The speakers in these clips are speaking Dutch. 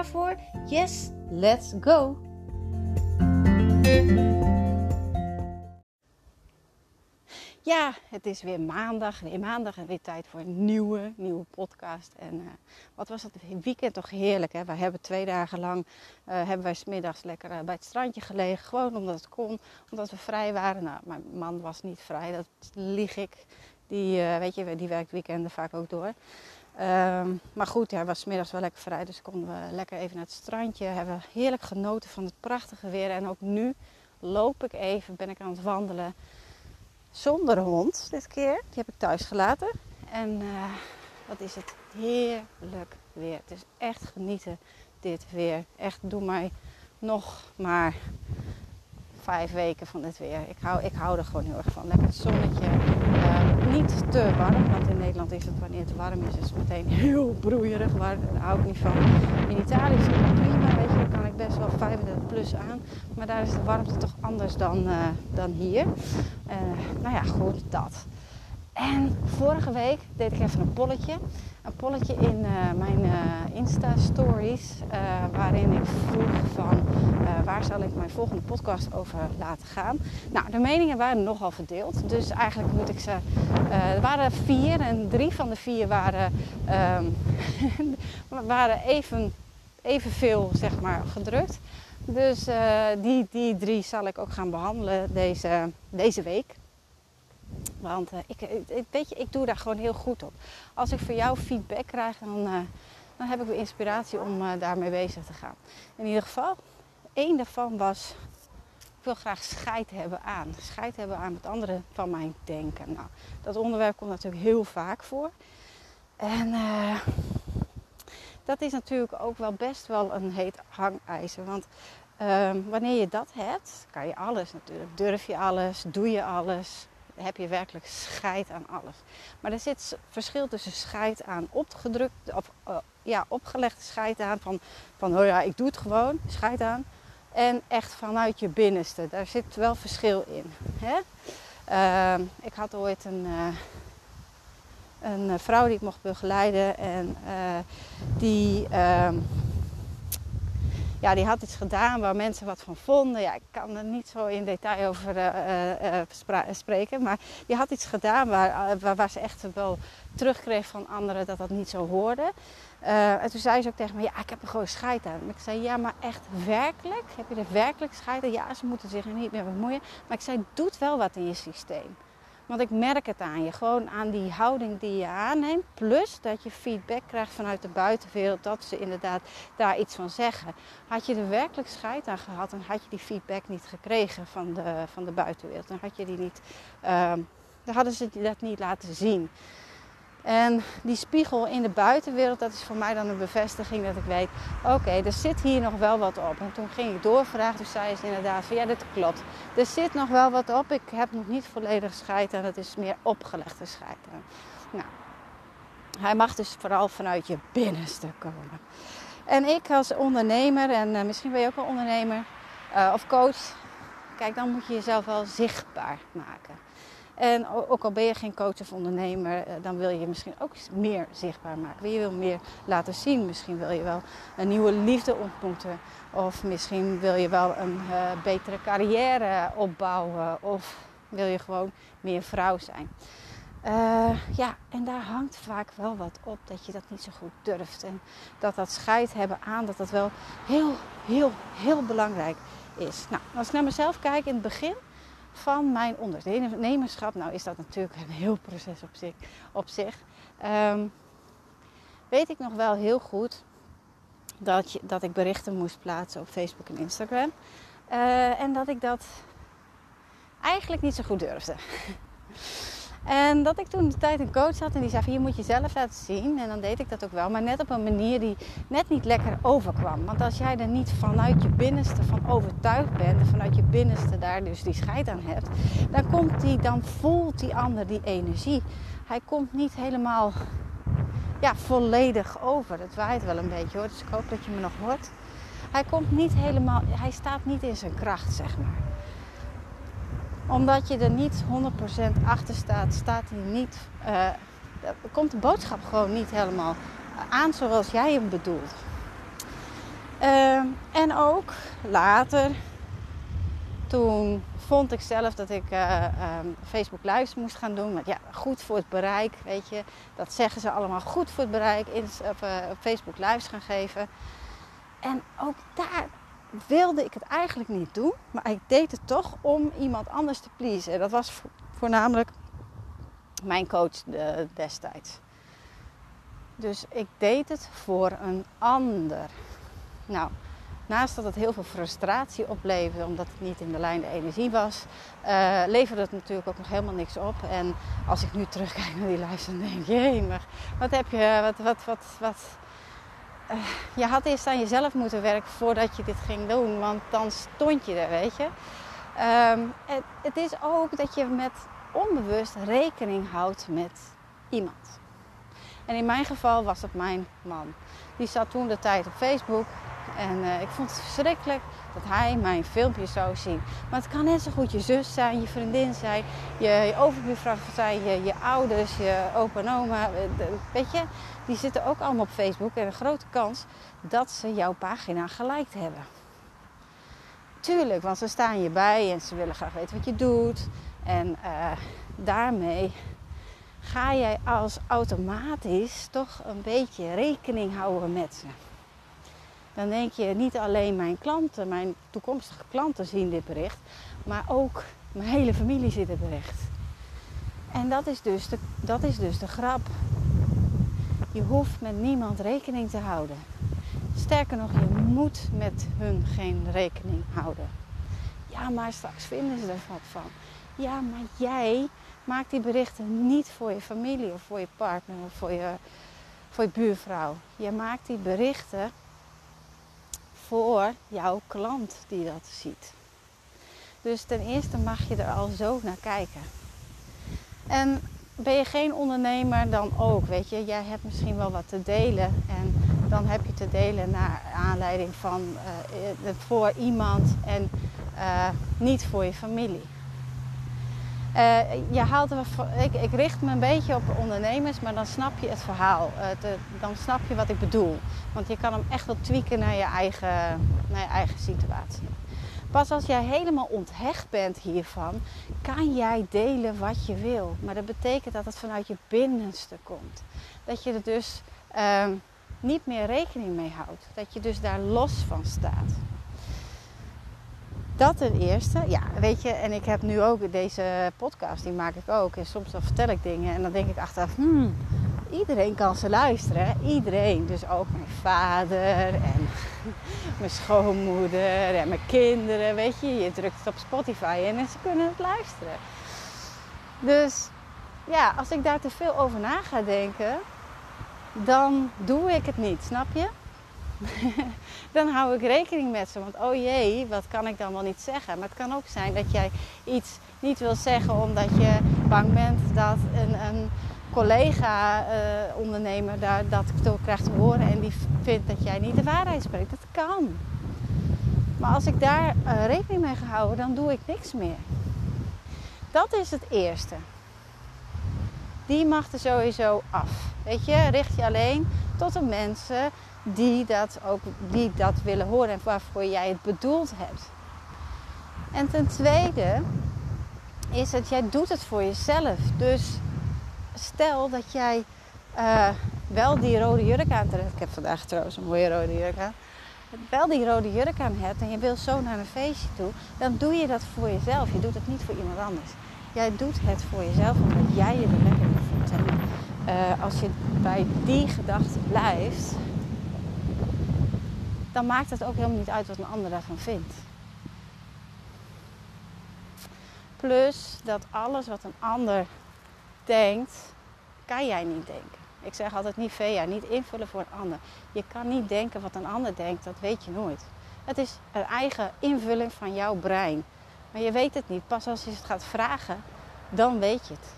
voor? Yes, let's go! Ja, het is weer maandag. Weer maandag en weer tijd voor een nieuwe, nieuwe podcast. En uh, wat was het weekend toch heerlijk. Hè? We hebben twee dagen lang, uh, hebben wij smiddags lekker uh, bij het strandje gelegen. Gewoon omdat het kon, omdat we vrij waren. Nou, mijn man was niet vrij, dat lieg ik. Die, weet je, die werkt weekenden vaak ook door. Um, maar goed, hij was middags wel lekker vrij, dus konden we lekker even naar het strandje. Hebben heerlijk genoten van het prachtige weer. En ook nu loop ik even, ben ik aan het wandelen zonder hond dit keer. Die heb ik thuis gelaten. En uh, wat is het heerlijk weer. Het is echt genieten dit weer. Echt, doe mij nog maar vijf weken van dit weer. Ik hou, ik hou er gewoon heel erg van. Lekker zonnetje. Niet te warm, want in Nederland is het wanneer het warm is, is het meteen heel broeierig. Waar, daar hou ik niet van. In Italië is het prima, weet je, dan kan ik best wel 35 plus aan. Maar daar is de warmte toch anders dan, uh, dan hier. Uh, nou ja, goed, dat. En vorige week deed ik even een polletje. Een polletje in uh, mijn uh, Insta-stories. Uh, waarin ik vroeg van waar zal ik mijn volgende podcast over laten gaan. Nou, de meningen waren nogal verdeeld. Dus eigenlijk moet ik ze... er waren vier en drie van de vier waren, um, waren even, evenveel zeg maar, gedrukt. Dus die, die drie zal ik ook gaan behandelen deze, deze week. Want uh, ik, weet je, ik doe daar gewoon heel goed op. Als ik voor jou feedback krijg, dan, uh, dan heb ik weer inspiratie om uh, daarmee bezig te gaan. In ieder geval, één daarvan was, ik wil graag scheid hebben aan. Scheid hebben aan het andere van mijn denken. Nou, dat onderwerp komt natuurlijk heel vaak voor. En dat is natuurlijk ook wel best wel een heet hangijzer. Want wanneer je dat hebt, kan je alles natuurlijk. Durf je alles, doe je alles heb je werkelijk scheid aan alles. Maar er zit verschil tussen scheid aan opgedrukt, of uh, ja, opgelegde scheid aan van, van oh ja, ik doe het gewoon, scheid aan. En echt vanuit je binnenste. Daar zit wel verschil in. Hè? Uh, ik had ooit een, uh, een vrouw die ik mocht begeleiden en uh, die ehm, ja, die had iets gedaan waar mensen wat van vonden. Ja, ik kan er niet zo in detail over uh, uh, spreken. Maar die had iets gedaan waar, waar, waar, ze echt wel terugkreeg van anderen dat dat niet zo hoorde. en toen zei ze ook tegen me, ja, ik heb er gewoon scheid aan. Maar ik zei, ja, maar echt werkelijk? Heb je er werkelijk scheid aan? Ja, ze moeten zich er niet meer bemoeien. Maar ik zei, doet wel wat in je systeem. Want ik merk het aan je, gewoon aan die houding die je aanneemt. Plus dat je feedback krijgt vanuit de buitenwereld, dat ze inderdaad daar iets van zeggen. Had je er werkelijk scheid aan gehad, dan had je die feedback niet gekregen van de, van de buitenwereld. Dan had je die niet, uh, dan hadden ze dat niet laten zien. En die spiegel in de buitenwereld, dat is voor mij dan een bevestiging dat ik weet, oké, er zit hier nog wel wat op. En toen ging ik doorvragen, toen zei ze inderdaad ja, dit klopt. Er zit nog wel wat op, ik heb nog niet volledig scheid en het is meer opgelegde scheid. Nou, hij mag dus vooral vanuit je binnenste komen. En ik als ondernemer, en uh, misschien ben je ook wel ondernemer uh, of coach, kijk, dan moet je jezelf wel zichtbaar maken. En ook al ben je geen coach of ondernemer, dan wil je misschien ook meer zichtbaar maken. Je wil meer laten zien. Misschien wil je wel een nieuwe liefde ontmoeten. Of misschien wil je wel een uh, betere carrière opbouwen. Of wil je gewoon meer vrouw zijn. Uh, ja, en daar hangt vaak wel wat op dat je dat niet zo goed durft. En dat dat scheid hebben aan, dat dat wel heel, heel, heel belangrijk is. Nou, als ik naar mezelf kijk in het begin van mijn ondernemerschap. Nou is dat natuurlijk een heel proces op zich. Op zich. Um, weet ik nog wel heel goed dat, je, dat ik berichten moest plaatsen op Facebook en Instagram. Uh, en dat ik dat eigenlijk niet zo goed durfde. En dat ik toen de tijd een coach had en die zei van je moet jezelf laten zien. En dan deed ik dat ook wel, maar net op een manier die net niet lekker overkwam. Want als jij er niet vanuit je binnenste van overtuigd bent en vanuit je binnenste daar dus die scheid aan hebt, dan, komt dan voelt die ander die energie. Hij komt niet helemaal ja, volledig over. Het waait wel een beetje hoor, dus ik hoop dat je me nog hoort. Hij komt niet helemaal, hij staat niet in zijn kracht, zeg maar omdat je er niet 100% achter staat, staat hij niet, uh, komt de boodschap gewoon niet helemaal aan zoals jij hem bedoelt. Uh, en ook later, toen vond ik zelf dat ik uh, um, Facebook Lives moest gaan doen. Want ja, goed voor het bereik, weet je. Dat zeggen ze allemaal goed voor het bereik. Op Facebook Lives gaan geven. En ook daar wilde ik het eigenlijk niet doen, maar ik deed het toch om iemand anders te pleasen. Dat was voornamelijk mijn coach destijds. Dus ik deed het voor een ander. Nou, naast dat het heel veel frustratie opleverde, omdat het niet in de lijn de energie was, uh, leverde het natuurlijk ook nog helemaal niks op. En als ik nu terugkijk naar die lijst, dan denk ik, jee, maar wat heb je, wat, wat, wat, wat, je had eerst aan jezelf moeten werken voordat je dit ging doen. Want dan stond je er, weet je. Um, het, het, is ook dat je met onbewust rekening houdt met iemand. En in mijn geval was het mijn man. Die zat toen de tijd op Facebook. En uh, ik vond het verschrikkelijk dat hij mijn filmpjes zou zien. Maar het kan net zo goed je zus zijn, je vriendin zijn, je, je overbuurvrouw zijn, je, je ouders, je opa en oma. Eh, weet je, die zitten ook allemaal op Facebook. En een grote kans dat ze jouw pagina geliked hebben. Tuurlijk, want ze staan je bij en ze willen graag weten wat je doet. En uh, daarmee ga jij als automatisch toch een beetje rekening houden met ze. Dan denk je niet alleen mijn klanten, mijn toekomstige klanten zien dit bericht, maar ook mijn hele familie ziet het bericht. En dat is dus de, dat is dus de grap. Je hoeft met niemand rekening te houden. Sterker nog, je moet met hun geen rekening houden. Ja, maar straks vinden ze er wat van. Ja, maar jij maakt die berichten niet voor je familie of voor je partner of voor je, voor je buurvrouw. Je maakt die berichten voor jouw klant die dat ziet. Dus ten eerste mag je er al zo naar kijken. En ben je geen ondernemer, dan ook. Weet je, jij hebt misschien wel wat te delen. En dan heb je te delen naar aanleiding van uh, voor iemand en uh, niet voor je familie. Uh, je haalt ik, ik, richt me een beetje op ondernemers, maar dan snap je het verhaal. Te, dan snap je wat ik bedoel. Want je kan hem echt wel tweaken naar je eigen, naar je eigen situatie. Pas als jij helemaal onthecht bent hiervan, kan jij delen wat je wil. Maar dat betekent dat het vanuit je binnenste komt. Dat je er dus uh, niet meer rekening mee houdt. Dat je dus daar los van staat. Dat ten eerste. Ja, weet je, en ik heb nu ook deze podcast, die maak ik ook. En soms dan vertel ik dingen en dan denk ik achteraf, hmm, iedereen kan ze luisteren. Iedereen. Dus ook mijn vader en mijn schoonmoeder en mijn kinderen. Weet je, je drukt het op Spotify en ze kunnen het luisteren. Dus ja, als ik daar te veel over na ga denken, dan doe ik het niet, snap je? dan hou ik rekening met ze. Want oh jee, wat kan ik dan wel niet zeggen? Maar het kan ook zijn dat jij iets niet wil zeggen omdat je bang bent dat een, een collega-ondernemer uh, daar dat krijgt te horen en die vindt dat jij niet de waarheid spreekt. Dat kan. Maar als ik daar uh, rekening mee ga houden, dan doe ik niks meer. Dat is het eerste. Die mag er sowieso af. Weet je, richt je alleen tot de mensen die dat ook die dat willen horen en waarvoor jij het bedoeld hebt. En ten tweede is het, jij doet het voor jezelf. Dus stel dat jij uh, wel die rode jurk aan. Ik heb vandaag trouwens een mooie rode jurk aan. Wel die rode jurk aan hebt en je wil zo naar een feestje toe, dan doe je dat voor jezelf. Je doet het niet voor iemand anders. Jij doet het voor jezelf omdat jij je er lekker in voelt. En uh, als je bij die gedachte blijft, dan maakt het ook helemaal niet uit wat een ander daarvan vindt. Plus dat alles wat een ander denkt, kan jij niet denken. Ik zeg altijd niet via, niet invullen voor een ander. Je kan niet denken wat een ander denkt, dat weet je nooit. Het is een eigen invulling van jouw brein. Maar je weet het niet. Pas als je het gaat vragen, dan weet je het.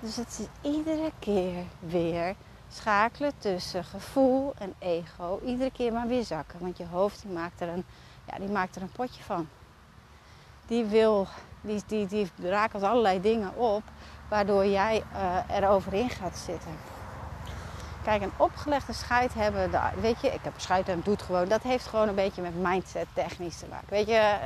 Dus het is iedere keer weer schakelen tussen gevoel en ego. Iedere keer maar weer zakken. Want je hoofd die maakt, er een, ja, die maakt er een potje van. Die, wil, die, die, die rakelt allerlei dingen op waardoor jij uh, er overheen gaat zitten. Kijk, een opgelegde scheid hebben, weet je, ik heb scheid en doet gewoon. Dat heeft gewoon een beetje met mindset technisch te maken. Weet je,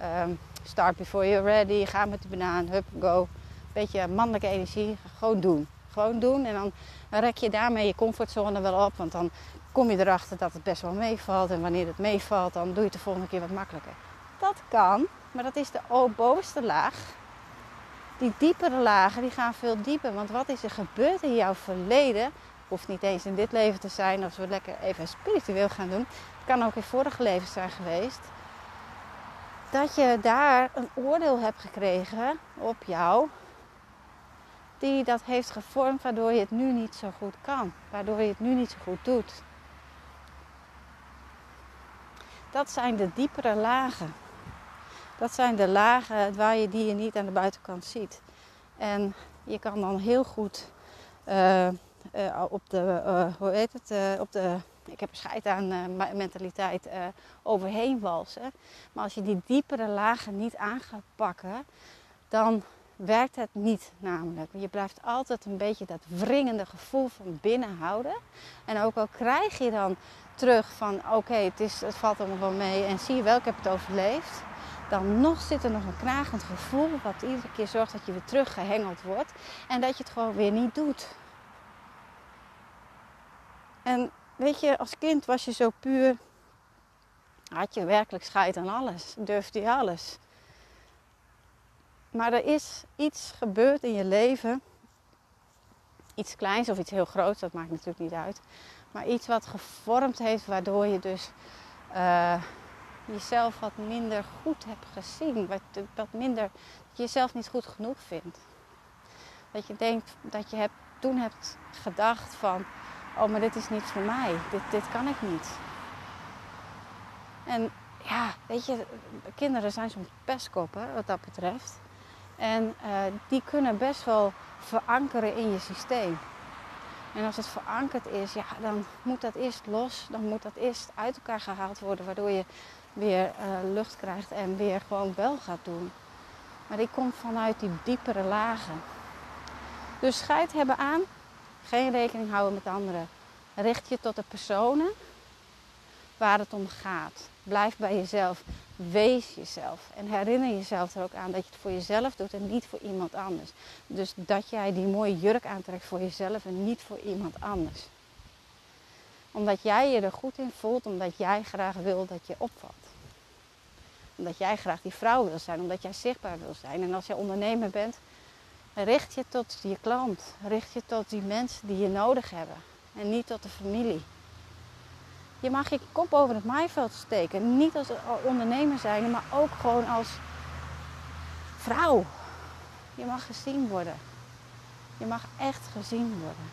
uh, um, start before you're ready, ga met de banaan, hup, go. Beetje mannelijke energie, gewoon doen. Gewoon doen en dan rek je daarmee je comfortzone wel op. Want dan kom je erachter dat het best wel meevalt. En wanneer het meevalt, dan doe je het de volgende keer wat makkelijker. Dat kan, maar dat is de bovenste laag. Die diepere lagen, die gaan veel dieper. Want wat is er gebeurd in jouw verleden? Hoeft niet eens in dit leven te zijn, als we lekker even spiritueel gaan doen. Het kan ook in vorige levens zijn geweest. Dat je daar een oordeel hebt gekregen op jou die dat heeft gevormd waardoor je het nu niet zo goed kan. Waardoor je het nu niet zo goed doet. Dat zijn de diepere lagen. Dat zijn de lagen waar je, die je niet aan de buitenkant ziet. En je kan dan heel goed uh, uh, op de, uh, hoe heet het, op de, ik heb een scheid aan mentaliteit overheen walsen. Maar als je die diepere lagen niet aan gaat pakken, dan werkt het niet namelijk. Je blijft altijd een beetje dat wringende gevoel van binnen houden. En ook al krijg je dan terug van oké, het het, het valt allemaal wel mee en zie je wel, ik heb het overleefd. Dan nog zit er nog een knagend gevoel wat iedere keer zorgt dat je weer teruggehengeld wordt. En dat je het gewoon weer niet doet. En weet je, als kind was je zo puur. Had je werkelijk scheid aan alles. Durfde je alles. Maar er is iets gebeurd in je leven. Iets kleins of iets heel groots, dat maakt natuurlijk niet uit. Maar iets wat gevormd heeft waardoor je dus uh, jezelf wat minder goed hebt gezien. Wat, wat minder, dat je jezelf niet goed genoeg vindt. Dat je denkt dat je hebt, toen hebt gedacht van, oh maar dit is niet voor mij. Dit, dit kan ik niet. En ja, weet je, kinderen zijn zo'n pestkoppen wat dat betreft. En uh, die kunnen best wel verankeren in je systeem. En als het verankerd is, ja, dan moet dat eerst los. Dan moet dat eerst uit elkaar gehaald worden, waardoor je weer uh, lucht krijgt en weer gewoon wel gaat doen. Maar die komt vanuit die diepere lagen. Dus scheid hebben aan, geen rekening houden met anderen. Richt je tot de personen waar het om gaat. Blijf bij jezelf. Wees jezelf. En herinner jezelf er ook aan dat je het voor jezelf doet en niet voor iemand anders. Dus dat jij die mooie jurk aantrekt voor jezelf en niet voor iemand anders. Omdat jij je er goed in voelt, omdat jij graag wil dat je opvalt. Omdat jij graag die vrouw wil zijn, omdat jij zichtbaar wil zijn. En als je ondernemer bent, richt je tot je klant. Richt je tot die mensen die je nodig hebben. En niet tot de familie. Je mag je kop over het maaiveld steken. Niet als ondernemer zijn, maar ook gewoon als vrouw. Je mag gezien worden. Je mag echt gezien worden.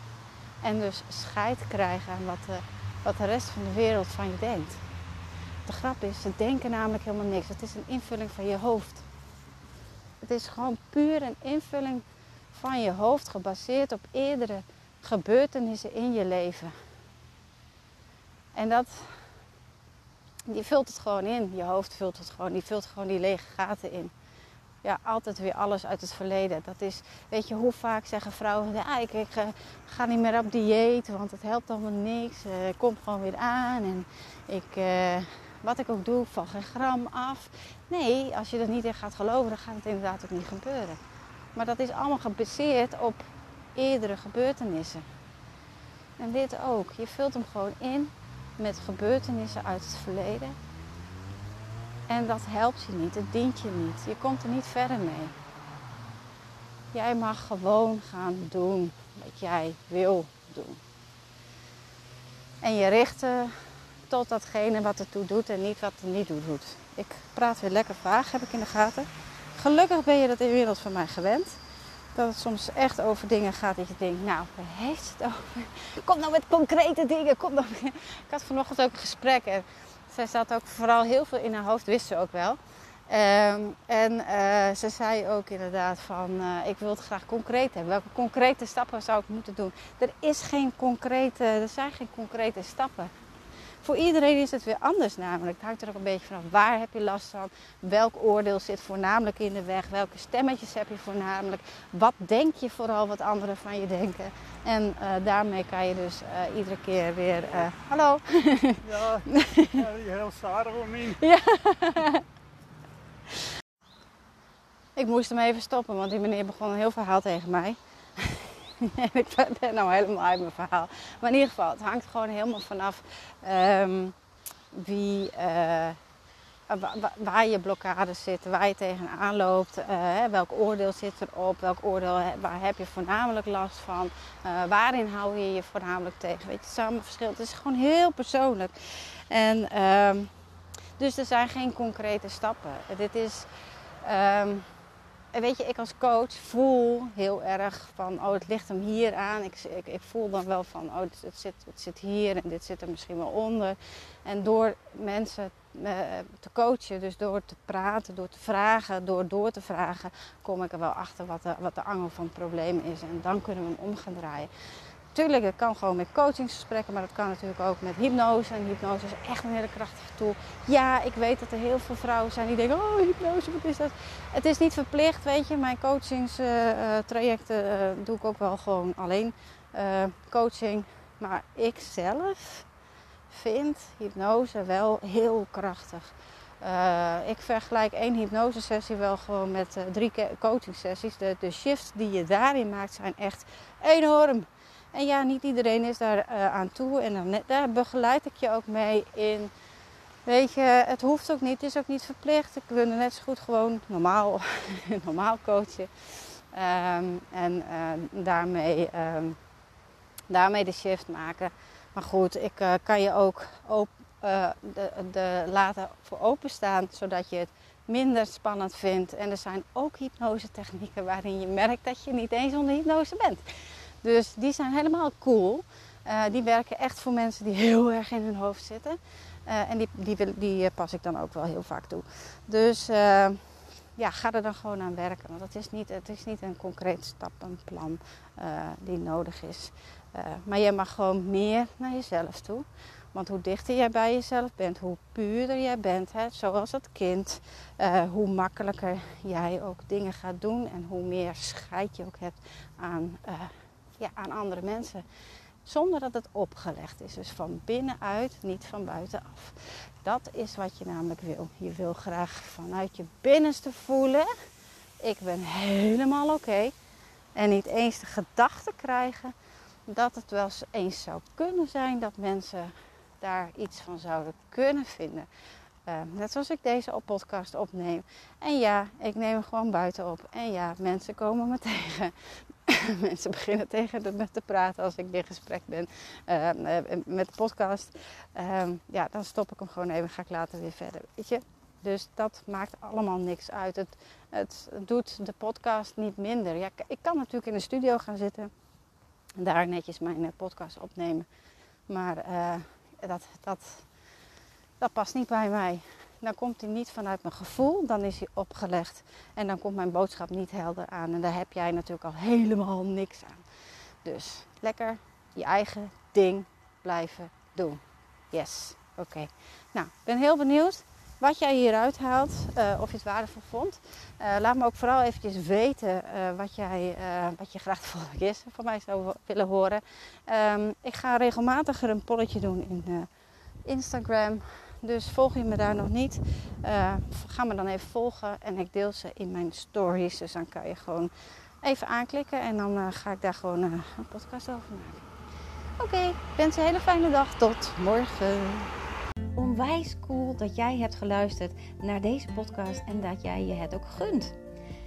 En dus scheid krijgen aan wat de, wat de rest van de wereld van je denkt. De grap is, ze denken namelijk helemaal niks. Het is een invulling van je hoofd. Het is gewoon puur een invulling van je hoofd gebaseerd op eerdere gebeurtenissen in je leven. En dat, die vult het gewoon in. Je hoofd vult het gewoon. Die vult gewoon die lege gaten in. Ja, altijd weer alles uit het verleden. Dat is, weet je, hoe vaak zeggen vrouwen, ja, ik, ik eh, ga niet meer op dieet, want het helpt allemaal niks. Uh, ik kom gewoon weer aan en ik, uh, wat ik ook doe, val geen gram af. Nee, als je er niet in gaat geloven, dan gaat het inderdaad ook niet gebeuren. Maar dat is allemaal gebaseerd op eerdere gebeurtenissen. En dit ook. Je vult hem gewoon in met gebeurtenissen uit het verleden. En dat helpt je niet, het dient je niet. Je komt er niet verder mee. Jij mag gewoon gaan doen wat jij wil doen. En je richten tot datgene wat ertoe doet en niet wat er niet toe doet. Ik praat weer lekker vaag, heb ik in de gaten. Gelukkig ben je dat inmiddels van mij gewend. Dat het soms echt over dingen gaat dat je denkt, nou, waar heeft het over? Kom nou met concrete dingen. Kom nou. Ik had vanochtend ook een gesprek en zij zat ook vooral heel veel in haar hoofd, wist ze ook wel. Ehm, en uh, ze zei ook inderdaad van, uh, ik wil het graag concreet hebben. Welke concrete stappen zou ik moeten doen? Er, is geen concrete, er zijn geen concrete stappen. Voor iedereen is het weer anders namelijk. Het hangt er ook een beetje vanaf waar heb je last van. Welk oordeel zit voornamelijk in de weg. Welke stemmetjes heb je voornamelijk. Wat denk je vooral wat anderen van je denken. En uh, daarmee kan je dus uh, iedere keer weer... Uh, hallo? Ja, heel saai om Ja. Ik moest hem even stoppen, want die meneer begon een heel verhaal tegen mij. en ik ben nou helemaal uit mijn verhaal. Maar in ieder geval, het hangt gewoon helemaal vanaf um, wie, uh, waar je blokkades zitten, waar je tegenaan loopt, uh, welk oordeel zit erop, welk oordeel waar heb je voornamelijk last van, uh, waarin hou je je voornamelijk tegen. Weet je, samen verschil. Het is gewoon heel persoonlijk. En um, dus er zijn geen concrete stappen. Dit is. Um, weet je, ik als coach voel heel erg van, oh, het ligt hem hier aan. Ik, ik, ik voel dan wel van, oh, het, zit, het zit hier en dit zit er misschien wel onder. En door mensen uh, te coachen, dus door te praten, door te vragen, door door te vragen, kom ik er wel achter wat de, wat de angel van het probleem is. En dan kunnen we hem om gaan draaien. Tuurlijk, dat kan gewoon met coachingsgesprekken, maar dat kan natuurlijk ook met hypnose. En hypnose is echt een hele krachtige tool. Ja, ik weet dat er heel veel vrouwen zijn die denken, oh hypnose, wat is dat? Het is niet verplicht, weet je. Mijn coachingstrajecten uh, doe ik ook wel gewoon alleen uh, coaching. Maar ik zelf vind hypnose wel heel krachtig. Ik vergelijk één hypnosesessie wel gewoon met drie coachingsessies. De, de shifts die je daarin maakt zijn echt enorm. En ja, niet iedereen is daar uh, aan toe. En dan, daar begeleid ik je ook mee in. Weet je, het hoeft ook niet, het is ook niet verplicht. Ik wil net zo goed gewoon normaal, normaal coachen. Um, en uh, daarmee, um, daarmee de shift maken. Maar goed, ik uh, kan je ook de, de laten voor openstaan, zodat je het minder spannend vindt. En er zijn ook hypnose technieken waarin je merkt dat je niet eens onder hypnose bent. Dus die zijn helemaal cool. Uh, die werken echt voor mensen die heel erg in hun hoofd zitten. Uh, en die, die, die, pas ik dan ook wel heel vaak toe. Dus uh, ja, ga er dan gewoon aan werken. Want het is niet, het is niet een concreet stappenplan die nodig is. maar je mag gewoon meer naar jezelf toe. Want hoe dichter jij bij jezelf bent, hoe puurder jij bent, hè, zoals het kind, hoe makkelijker jij ook dingen gaat doen en hoe meer scheid je ook hebt aan ja, aan andere mensen. Zonder dat het opgelegd is. Dus van binnenuit, niet van buitenaf. Dat is wat je namelijk wil. Je wil graag vanuit je binnenste voelen. Ik ben helemaal oké. En niet eens de gedachte krijgen dat het wel eens zou kunnen zijn dat mensen daar iets van zouden kunnen vinden. Uh, net zoals ik deze podcast opneem. En ja, ik neem hem gewoon buiten op. En ja, mensen komen me tegen. mensen beginnen tegen me te praten als ik in gesprek ben uh, met de podcast. Uh, ja, dan stop ik hem gewoon even en ga ik later weer verder. Weet je? Dus dat maakt allemaal niks uit. Het, het doet de podcast niet minder. Ja, ik kan natuurlijk in de studio gaan zitten en daar netjes mijn podcast opnemen. Maar dat, dat, dat past niet bij mij dan komt hij niet vanuit mijn gevoel, dan is hij opgelegd en dan komt mijn boodschap niet helder aan. En daar heb jij natuurlijk al helemaal niks aan. Dus lekker je eigen ding blijven doen. Yes, oké. Nou, ik ben heel benieuwd wat jij hieruit haalt, uh, of je het waardevol vond. Uh, laat me ook vooral eventjes weten uh, wat, jij, wat je graag de volgende keer van mij zou willen horen. Um, ik ga regelmatiger een polletje doen in Instagram. Dus volg je me daar nog niet, uh, ga me dan even volgen. En ik deel ze in mijn stories. Dus dan kan je gewoon even aanklikken. En dan uh, ga ik daar gewoon uh, een podcast over maken. Oké, okay, wens een hele fijne dag. Tot morgen. Onwijs cool dat jij hebt geluisterd naar deze podcast en dat jij je het ook gunt.